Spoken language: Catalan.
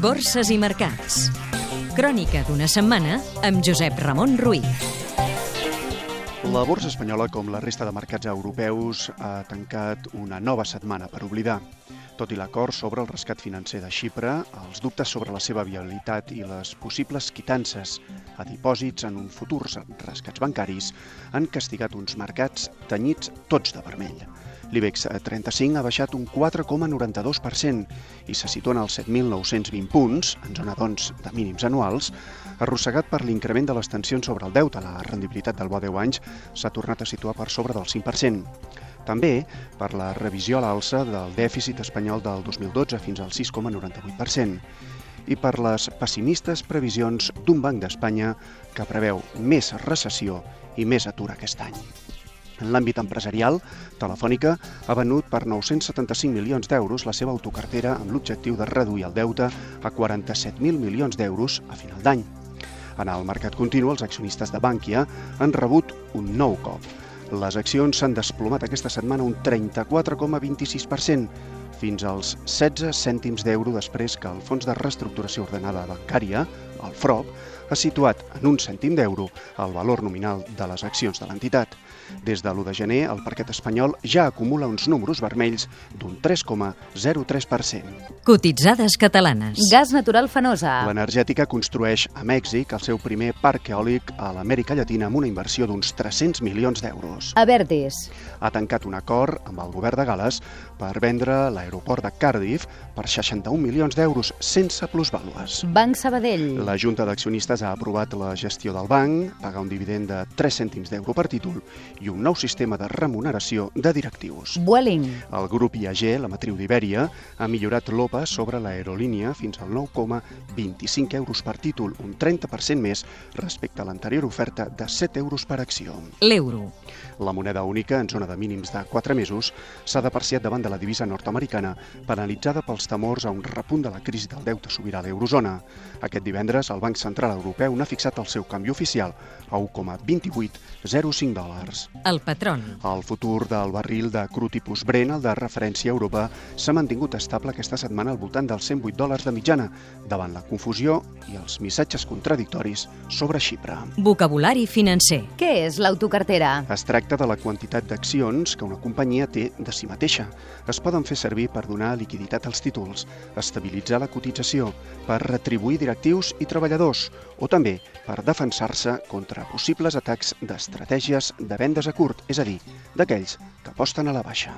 Borses i mercats. Crònica d'una setmana amb Josep Ramon Ruiz. La borsa espanyola, com la resta de mercats europeus, ha tancat una nova setmana per oblidar. Tot i l'acord sobre el rescat financer de Xipre, els dubtes sobre la seva viabilitat i les possibles quitances a dipòsits en un futurs rescats bancaris han castigat uns mercats tenyits tots de vermell. L'IBEX 35 ha baixat un 4,92% i se situa en els 7.920 punts, en zona doncs de mínims anuals, arrossegat per l'increment de les tensions sobre el deute. La rendibilitat del bo 10 anys s'ha tornat a situar per sobre del 5%. També per la revisió a l'alça del dèficit espanyol del 2012 fins al 6,98% i per les pessimistes previsions d'un Banc d'Espanya que preveu més recessió i més atur aquest any. En l'àmbit empresarial, Telefònica ha venut per 975 milions d'euros la seva autocartera amb l'objectiu de reduir el deute a 47.000 milions d'euros a final d'any. En el mercat continu, els accionistes de Bankia han rebut un nou cop. Les accions s'han desplomat aquesta setmana un 34,26%, fins als 16 cèntims d'euro després que el Fons de Reestructuració Ordenada Bancària, el FROB, ha situat en un cèntim d'euro el valor nominal de les accions de l'entitat. Des de l'1 de gener, el parquet espanyol ja acumula uns números vermells d'un 3,03%. Cotitzades catalanes. Gas natural fenosa. L'energètica construeix a Mèxic el seu primer parc eòlic a l'Amèrica Llatina amb una inversió d'uns 300 milions d'euros. Avertis. Ha tancat un acord amb el govern de Gales per vendre l'aeroport de Cardiff per 61 milions d'euros sense plusvàlues. Banc Sabadell. La Junta d'Accionistes ha aprovat la gestió del banc, pagar un dividend de 3 cèntims d'euro per títol i un nou sistema de remuneració de directius. Vueling. El grup IAG, la matriu d'Ibèria, ha millorat l'OPA sobre l'aerolínia fins al 9,25 euros per títol, un 30% més respecte a l'anterior oferta de 7 euros per acció. L'euro. La moneda única, en zona de mínims de 4 mesos, s'ha depreciat davant de la divisa nord-americana, penalitzada pels temors a un repunt de la crisi del deute sobirà a l'eurozona. Aquest divendres, el Banc Central Europeu n'ha fixat el seu canvi oficial a 1,2805 dòlars. El petroli. El futur del barril de cru tipus Brent, el de referència a Europa, s'ha mantingut estable aquesta setmana al voltant dels 108 dòlars de mitjana, davant la confusió i els missatges contradictoris sobre Xipre. Vocabulari financer. Què és l'autocartera? Es tracta de la quantitat d'accions que una companyia té de si mateixa. Es poden fer servir per donar liquiditat als títols, estabilitzar la cotització, per retribuir directius i treballadors, o també per defensar-se contra possibles atacs d'estratègies de vendes a curt, és a dir, d'aquells que aposten a la baixa.